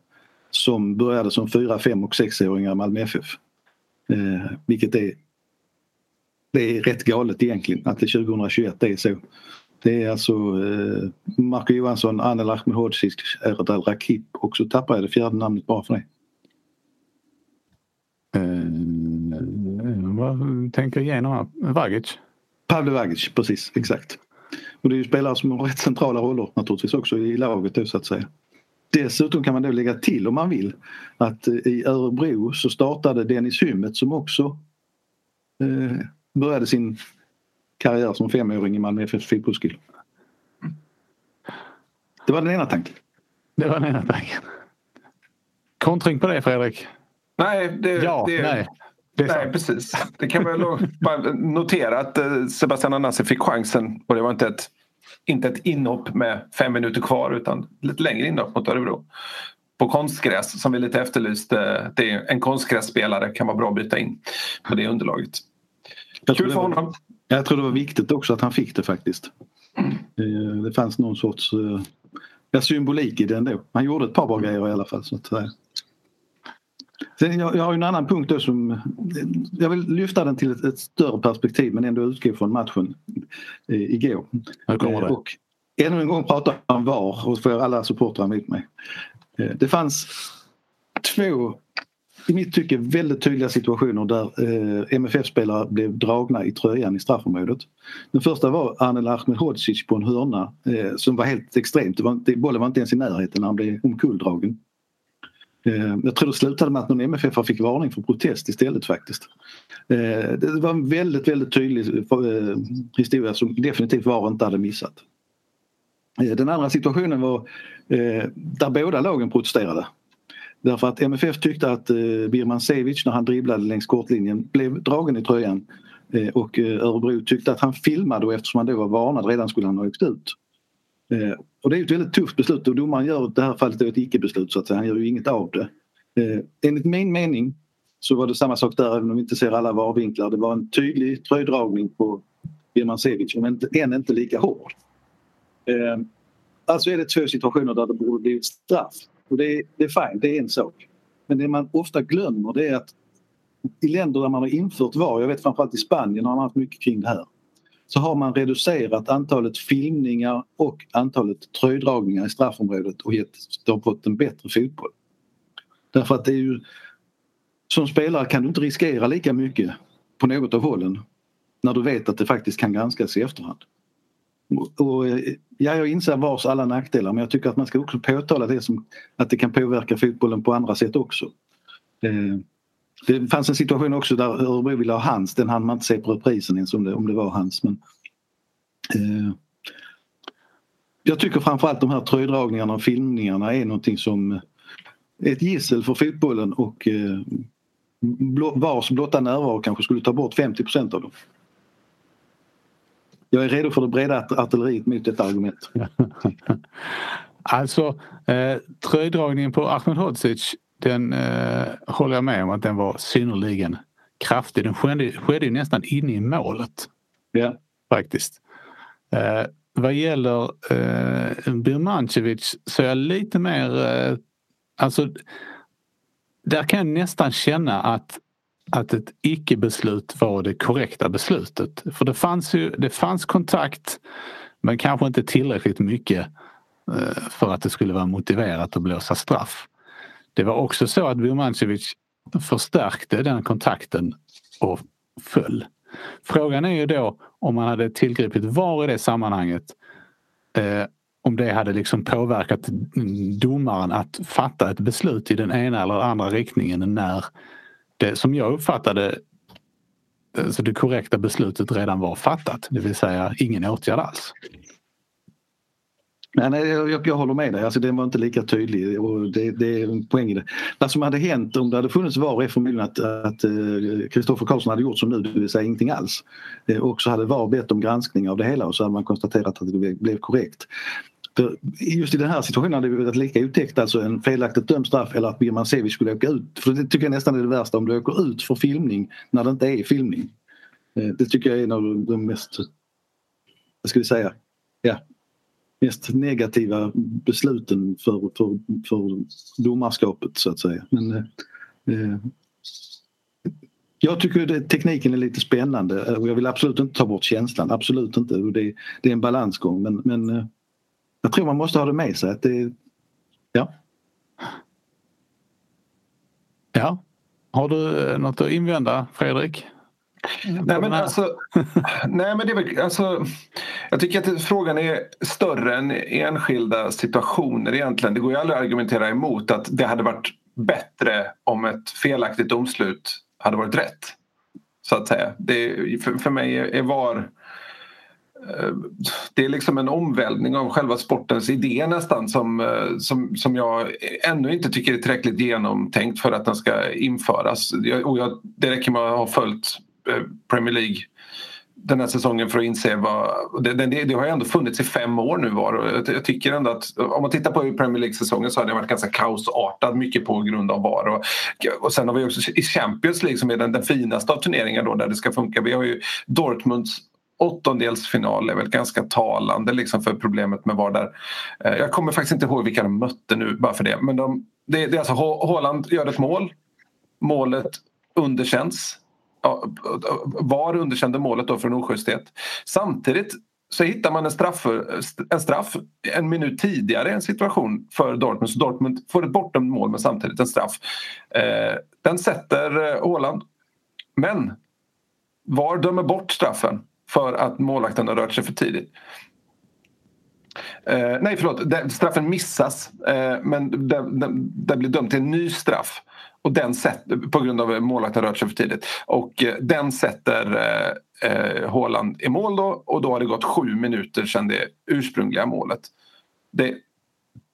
som började som fyra, fem och sexåringar i Malmö FF. Eh, vilket är, det är rätt galet egentligen att det 2021 är så. Det är alltså eh, Marco Johansson, Anel Ahmedhodzic, Erdal Rakip och så tappar jag det fjärde namnet bara för det. Eh, vad tänker igenom här? Vagic? Pavle Vagic, precis exakt. Och det är ju spelare som har rätt centrala roller naturligtvis också i laget då så att säga. Dessutom kan man då lägga till om man vill att eh, i Örebro så startade Dennis Hymmet som också eh, började sin karriär som femåring i Malmö FFs fotbollskille. Det var den ena tanken. Det var den ena tanken. Kontring på det Fredrik? Nej, det, ja, det, nej. Det nej, precis. Det kan man bara notera att eh, Sebastian Anassi fick chansen och det var inte ett inte ett inhopp med fem minuter kvar utan lite längre inhopp mot Örebro. På konstgräs som vi lite efterlyste. Det är en konstgrässpelare kan vara bra att byta in på det underlaget. Kul för honom. Jag tror det var viktigt också att han fick det faktiskt. Mm. Det fanns någon sorts eh, symbolik i det ändå. Han gjorde ett par bra grejer i alla fall. Så att, Sen jag, jag har en annan punkt då som jag vill lyfta den till ett, ett större perspektiv men ändå utgå från matchen eh, igår. Eh, och ännu en gång prata om VAR och får alla supportrar emot mig. Eh, det fanns två i mitt tycke väldigt tydliga situationer där eh, MFF-spelare blev dragna i tröjan i straffområdet. Den första var Anel Ahmedhodzic på en hörna eh, som var helt extremt. Det var inte, bollen var inte ens i närheten när han blev omkulldragen. Eh, jag tror det slutade med att någon MFF fick varning för protest istället faktiskt. Eh, det var en väldigt, väldigt tydlig eh, historia som definitivt VAR inte hade missat. Den andra situationen var där båda lagen protesterade. Därför att MFF tyckte att Birman Sevic när han dribblade längs kortlinjen blev dragen i tröjan och Örebro tyckte att han filmade och eftersom han då var varnad redan skulle han ha åkt ut. Eh, och det är ett väldigt tufft beslut och domaren gör i det här fallet ett icke-beslut så att säga. Han gör ju inget av det. Eh, enligt min mening så var det samma sak där även om vi inte ser alla varvinklar. Det var en tydlig tröjdragning på Birmancevic men än inte lika hård. Eh, alltså är det två situationer där det borde blivit straff. Och det är, det är fine, det är en sak. Men det man ofta glömmer det är att i länder där man har infört VAR, jag vet framförallt i Spanien har man haft mycket kring det här, så har man reducerat antalet filmningar och antalet tröjdragningar i straffområdet och gett, de har fått en bättre fotboll. Därför att det är ju som spelare kan du inte riskera lika mycket på något av hållen när du vet att det faktiskt kan granskas i efterhand. Och, ja, jag inser vars alla nackdelar men jag tycker att man ska också påtala det som att det kan påverka fotbollen på andra sätt också. Eh, det fanns en situation också där Örebro ville ha hans, den hann man inte se på reprisen ens om det, om det var hans. Men, eh, jag tycker framförallt de här tröjdragningarna och filmningarna är någonting som är ett gissel för fotbollen och eh, vars blotta närvaro kanske skulle ta bort 50% av dem. Jag är redo för det breda artilleriet mot detta argument. alltså eh, tröjdragningen på Ahmed Hodzic den eh, håller jag med om att den var synnerligen kraftig. Den skedde, skedde nästan inne i målet. Ja. Faktiskt. Eh, vad gäller eh, Birmancevic så är jag lite mer... Eh, alltså där kan jag nästan känna att, att ett icke-beslut var det korrekta beslutet. För det fanns, ju, det fanns kontakt men kanske inte tillräckligt mycket eh, för att det skulle vara motiverat att blåsa straff. Det var också så att Birmancevic förstärkte den kontakten och föll. Frågan är ju då om man hade tillgripit VAR i det sammanhanget eh, om det hade liksom påverkat domaren att fatta ett beslut i den ena eller andra riktningen när det som jag uppfattade alltså det korrekta beslutet redan var fattat, det vill säga ingen åtgärd alls. Nej, nej jag, jag håller med dig, alltså, den var inte lika tydlig och det, det är en poäng i det. Vad som hade hänt om det hade funnits VAR är förmodligen att eh, Kristoffer Karlsson hade gjort som nu, det vill säga ingenting alls. Eh, och så hade VAR bett om granskning av det hela och så hade man konstaterat att det blev korrekt. För just i den här situationen hade det varit lika otäckt alltså en felaktigt dömd straff eller att Birman Sevic skulle åka ut. För det tycker jag nästan är det värsta om du åker ut för filmning när det inte är filmning. Eh, det tycker jag är en av de mest, vad ska vi säga, ja, mest negativa besluten för, för, för domarskapet så att säga. Men, eh, eh jag tycker att tekniken är lite spännande och jag vill absolut inte ta bort känslan, absolut inte. Det, det är en balansgång men, men eh, jag tror man måste ha det med sig. Att det, ja. ja. Har du något att invända Fredrik? Nej men, alltså, nej men det är alltså, jag tycker att frågan är större än enskilda situationer egentligen. Det går ju aldrig att argumentera emot att det hade varit bättre om ett felaktigt domslut hade varit rätt. Så att säga. Det, för, för mig är VAR Eh, det är liksom en omvälvning av själva sportens idé nästan som, eh, som, som jag ännu inte tycker är tillräckligt genomtänkt för att den ska införas. Och jag, det räcker med att ha följt Eh, Premier League den här säsongen för att inse vad... Det, det, det har ju ändå funnits i fem år nu var och jag tycker ändå att om man tittar på Premier League-säsongen så har den varit ganska kaosartad mycket på grund av VAR. Och, och sen har vi också i Champions League som är den, den finaste av turneringar då där det ska funka. Vi har ju Dortmunds åttondelsfinal är väl ganska talande liksom för problemet med VAR där. Eh, jag kommer faktiskt inte ihåg vilka de mötte nu bara för det. Men de, det, det är alltså Haaland gör ett mål. Målet underkänns. VAR underkände målet då för en oschysthet. Samtidigt så hittar man en straff, en straff en minut tidigare en situation för Dortmund. Så Dortmund får ett bortdömt mål men samtidigt en straff. Eh, den sätter eh, Åland. Haaland. Men VAR dömer bort straffen för att målvakten har rört sig för tidigt. Eh, nej, förlåt. Den, straffen missas eh, men den blir dömd till en ny straff. Och den sätt, på grund av att målvakten rört sig för tidigt. Och eh, den sätter eh, eh, Håland i mål då och då har det gått sju minuter sedan det ursprungliga målet. Det,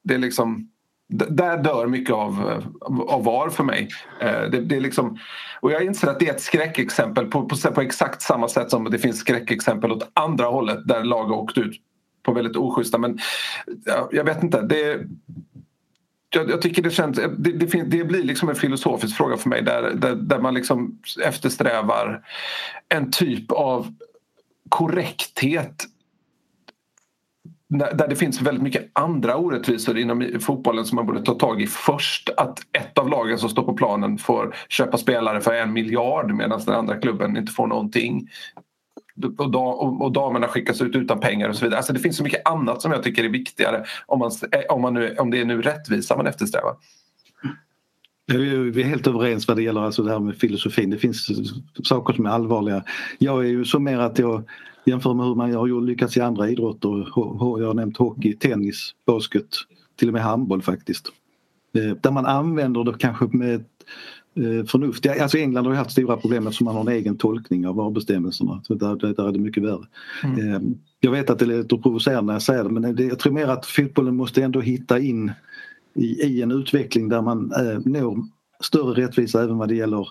det är liksom där dör mycket av, av VAR för mig. Eh, det, det, är liksom, och jag inser att det är ett skräckexempel på, på, på, exakt samma sätt som det finns skräckexempel åt andra hållet där lag har åkt ut på väldigt oschyssta men jag vet inte. Det, jag, jag, tycker det känns, det, det, det, blir liksom en filosofisk fråga för mig där, där, där man liksom eftersträvar en typ av korrekthet där det finns väldigt mycket andra orättvisor inom fotbollen som man borde ta tag i först. Att ett av lagen som står på planen får köpa spelare för en miljard medan den andra klubben inte får någonting och, da, och, damerna skickas ut utan pengar och så vidare. Alltså det finns så mycket annat som jag tycker är viktigare om, man, eh, om, man nu, om det är nu rättvisa man eftersträvar. Vi är helt överens vad det gäller alltså det här med filosofin. Det finns saker som är allvarliga. Jag är ju så mer att jag jämför med hur man har lyckats i andra idrotter. Jag har nämnt hockey, tennis, basket, till och med handboll faktiskt. Eh, där man använder det kanske med eh, förnuft. Alltså England har ju haft stora problem eftersom man har en egen tolkning av VAR-bestämmelserna. där, där är det mycket värre. Mm. Eh, jag vet att det låter provocerande när jag säger det men jag tror mer att fotbollen måste ändå hitta in i, i en utveckling där man eh, når större rättvisa även vad det gäller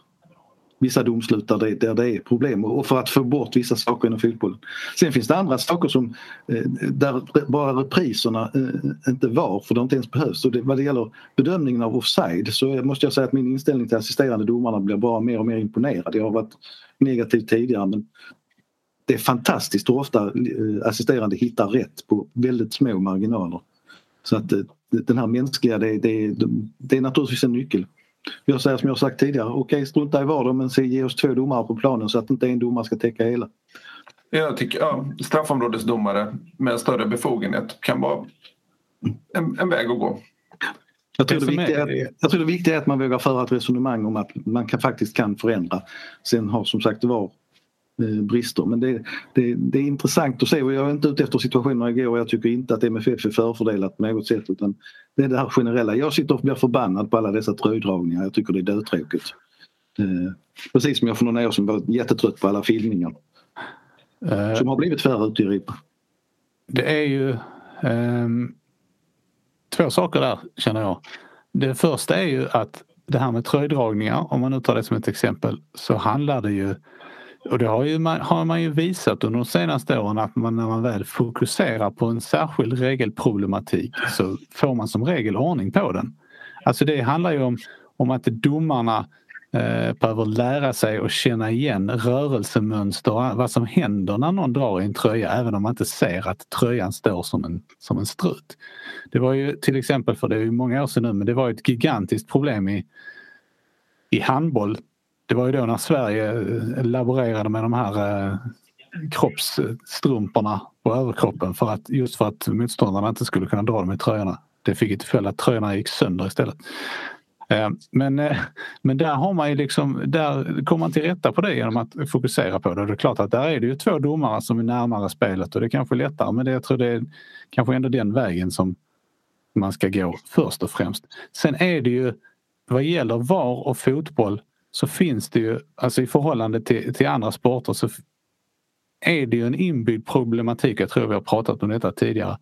vissa domslut där det, där det är problem och för att få bort vissa saker inom fotbollen. Sen finns det andra saker som eh, där bara repriserna eh, inte var för det inte ens behövs. Och det, vad det gäller bedömningen av offside så måste jag säga att min inställning till assisterande domarna blir bara mer och mer imponerad. Jag har varit negativ tidigare men det är fantastiskt hur ofta eh, assisterande hittar rätt på väldigt små marginaler. Så att den här mänskliga, det, det, det är naturligtvis en nyckel. Jag säger som jag sagt tidigare, okej okay, strunta i VAR men se, ge oss två domare på planen så att inte en domare ska täcka hela. Jag tycker ja, straffområdesdomare med större befogenhet kan vara en, en väg att gå. Jag tror, det viktiga är, jag tror det viktiga är att man vågar föra ett resonemang om att man kan, faktiskt kan förändra. Sen har som sagt VAR brister. Men det, det, det, är intressant att se och jag är inte ute efter situationerna igår och jag tycker inte att MFF är förfördelat på något sätt utan det är det här generella. Jag sitter och blir förbannad på alla dessa tröjdragningar. Jag tycker det är dödtråkigt. Eh, precis som jag för några år sedan var jättetrött på alla filmningar. Uh, som har blivit färre ute i Europa. Det är ju um, två saker där känner jag. Det första är ju att det här med tröjdragningar, om man nu tar det som ett exempel, så handlar det ju och det har, ju man, har man ju visat under de senaste åren att man, när man väl fokuserar på en särskild regelproblematik så får man som regel ordning på den. Alltså det handlar ju om, om att domarna eh, behöver lära sig att känna igen rörelsemönster och vad som händer när någon drar i en tröja även om man inte ser att tröjan står som en, som en strut. Det var ju till exempel, för det är ju många år sedan nu, men det var ett gigantiskt problem i, i handboll det var ju då när Sverige eh, laborerade med de här eh, kroppsstrumporna på överkroppen för att, just för att motståndarna inte skulle kunna dra dem i tröjorna. Det fick till följd att tröjorna gick sönder istället. Eh, men, eh, men där har man ju liksom, där kommer man till rätta på det genom att fokusera på det. Det är klart att där är det ju två domare som är närmare spelet och det är kanske lättare men det, jag tror det är kanske ändå den vägen som man ska gå först och främst. Sen är det ju vad gäller VAR och fotboll så finns det ju, alltså i förhållande till, till andra sporter så är det ju en inbyggd problematik, jag tror vi har pratat om detta tidigare,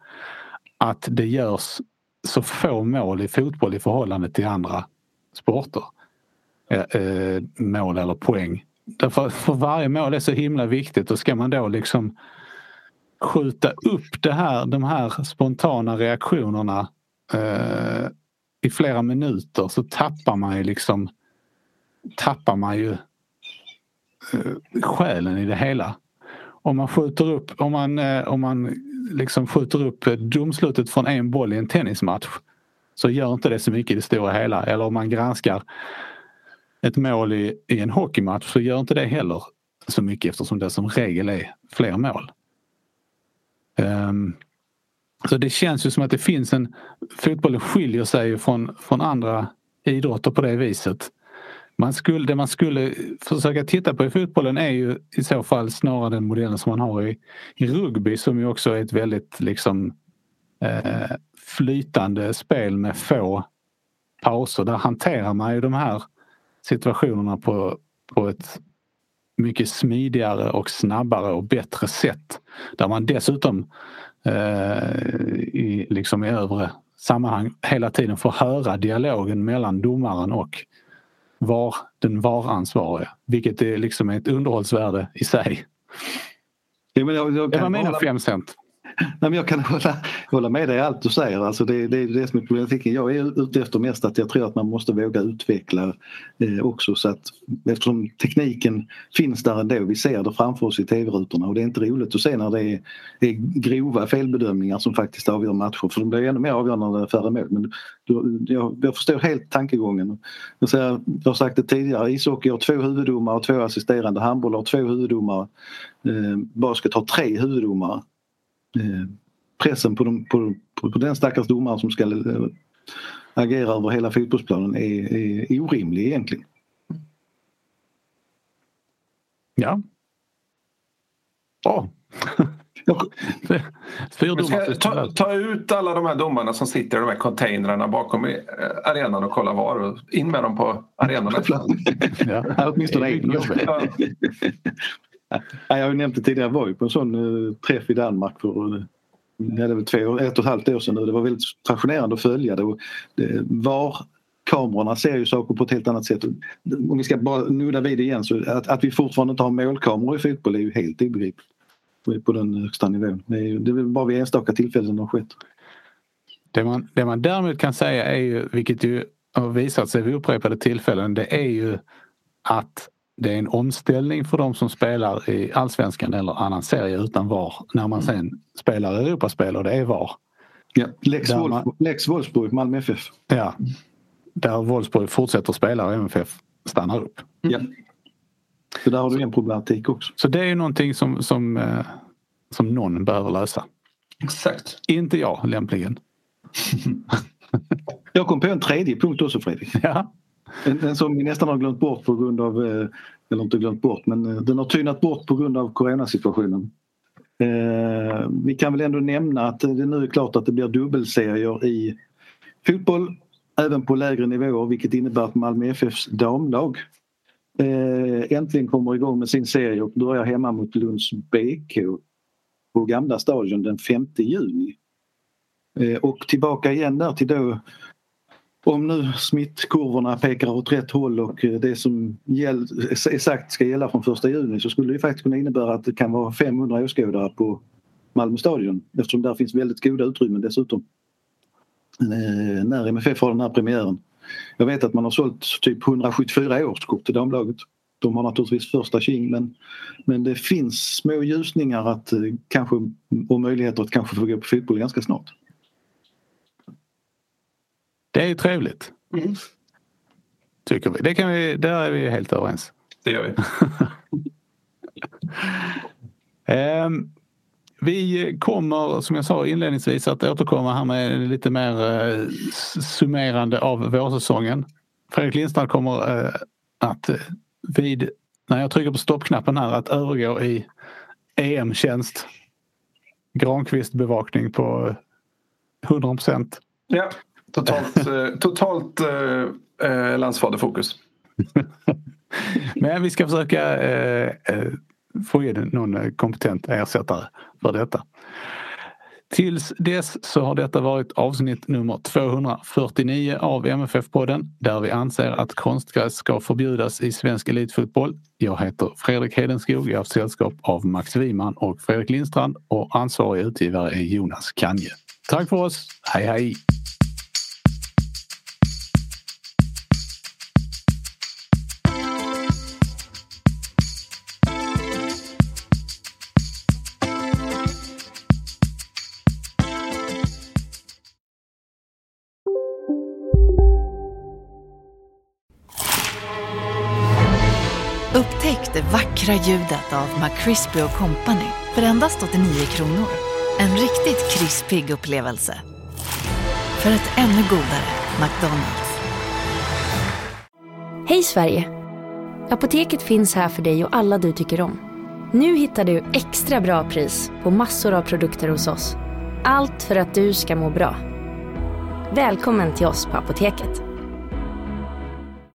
att det görs så få mål i fotboll i förhållande till andra sporter. Eh, mål eller poäng. Därför för varje mål är så himla viktigt och ska man då liksom skjuta upp det här, de här spontana reaktionerna eh, i flera minuter så tappar man ju liksom tappar man ju eh, själen i det hela. Om man skjuter upp, om man, eh, om man liksom skjuter upp domslutet från en boll i en tennismatch så gör inte det så mycket i det stora hela. Eller om man granskar ett mål i, i en hockeymatch så gör inte det heller så mycket eftersom det som regel är fler mål. Um, så det känns ju som att det finns en... Fotbollen skiljer sig från, från andra idrotter på det viset man skulle, det man skulle försöka titta på i fotbollen är ju i så fall snarare den modellen som man har i, i rugby som ju också är ett väldigt liksom eh, flytande spel med få pauser. Där hanterar man ju de här situationerna på, på ett mycket smidigare och snabbare och bättre sätt. Där man dessutom eh, i, liksom i övre sammanhang hela tiden får höra dialogen mellan domaren och var, den VAR-ansvarige. Vilket är liksom ett underhållsvärde i sig. Ja, men jag, jag var mina fem cent. Nej, men jag kan hålla, hålla med dig i allt du säger. Alltså det, det är det som är problematiken. Jag är ute efter mest att jag tror att man måste våga utveckla eh, också så att eftersom tekniken finns där ändå. Vi ser det framför oss i tv-rutorna och det är inte roligt att se när det är, är grova felbedömningar som faktiskt avgör matcher. För de blir ännu mer avgörande när det är färre mål. Men jag, jag förstår helt tankegången. Jag, säger, jag har sagt det tidigare, ishockey har två huvuddomare och två assisterande. Handboll har två huvuddomare. Eh, basket har tre huvuddomare. Eh, pressen på, de, på, på, på den stackars domaren som ska eh, agera över hela fotbollsplanen är, är orimlig egentligen. Ja. Bra. Ta, ta ut alla de här domarna som sitter i de här containrarna bakom eh, arenan och kolla var och in med dem på arenan. ja, åtminstone en. Ja. Jag har ju nämnt det tidigare, jag var ju på en sån uh, träff i Danmark för uh, det var två, ett och ett halvt år sedan nu. Det var väldigt fascinerande att följa det. Och det var kamerorna ser ju saker på ett helt annat sätt. Om vi ska bara nudda vid det igen så att, att vi fortfarande inte har målkameror i fotboll är ju helt obegripligt. På den högsta nivån. Det är, det är bara vid enstaka tillfällen det har skett. Det man, det man däremot kan säga är ju, vilket ju har visat sig vid upprepade tillfällen, det är ju att det är en omställning för de som spelar i allsvenskan eller annan serie utan VAR när man sen spelar Europaspel och det är VAR. Ja, Lex, Wolf, man, Lex Wolfsburg, Malmö FF. Ja, där Wolfsburg fortsätter spela och MFF stannar upp. Ja. Så där har du en problematik också. Så det är ju någonting som, som, eh, som någon behöver lösa. Exakt. Inte jag lämpligen. jag kom på en tredje punkt också Fredrik. Ja. En, som vi nästan har glömt bort på grund av, eh, eller inte glömt bort, men eh, den har tynat bort på grund av coronasituationen. Eh, vi kan väl ändå nämna att det nu är klart att det blir dubbelserier i fotboll även på lägre nivåer vilket innebär att Malmö FFs damlag eh, äntligen kommer igång med sin serie och börjar hemma mot Lunds BK på Gamla stadion den 5 juni. Och tillbaka igen där till då om nu smittkurvorna pekar åt rätt håll och eh, det som gäll, exakt ska gälla från 1 juni så skulle det faktiskt kunna innebära att det kan vara 500 åskådare på Malmö stadion eftersom där finns väldigt goda utrymmen dessutom. Eh, när MFF har den här premiären. Jag vet att man har sålt typ 174 årskort till damlaget. De har naturligtvis första tjing men, men det finns små ljusningar att eh, kanske, och möjligheter att kanske få gå på fotboll ganska snart. Det är ju trevligt. Mm. Tycker vi. Det kan vi. Där är vi helt överens. Det gör vi. um, vi kommer som jag sa inledningsvis att återkomma här med lite mer uh, summerande av vårsäsongen. Fredrik Lindstrand kommer uh, att uh, vid, när jag trycker på stoppknappen här, att övergå i EM-tjänst. Granqvist bevakning på 100 procent. Ja. Totalt, eh, totalt eh, eh, landsfaderfokus. Men vi ska försöka eh, eh, få in någon kompetent ersättare för detta. Tills dess så har detta varit avsnitt nummer 249 av MFF-podden där vi anser att konstgräs ska förbjudas i svensk elitfotboll. Jag heter Fredrik Hedenskog, jag har haft sällskap av Max Wiman och Fredrik Lindstrand och ansvarig utgivare är Jonas Kanje. Tack för oss, hej hej! Vackra av McCrispy Company för endast 89 kronor. En riktigt krispig upplevelse. För ett ännu godare McDonalds. Hej Sverige! Apoteket finns här för dig och alla du tycker om. Nu hittar du extra bra pris på massor av produkter hos oss. Allt för att du ska må bra. Välkommen till oss på Apoteket.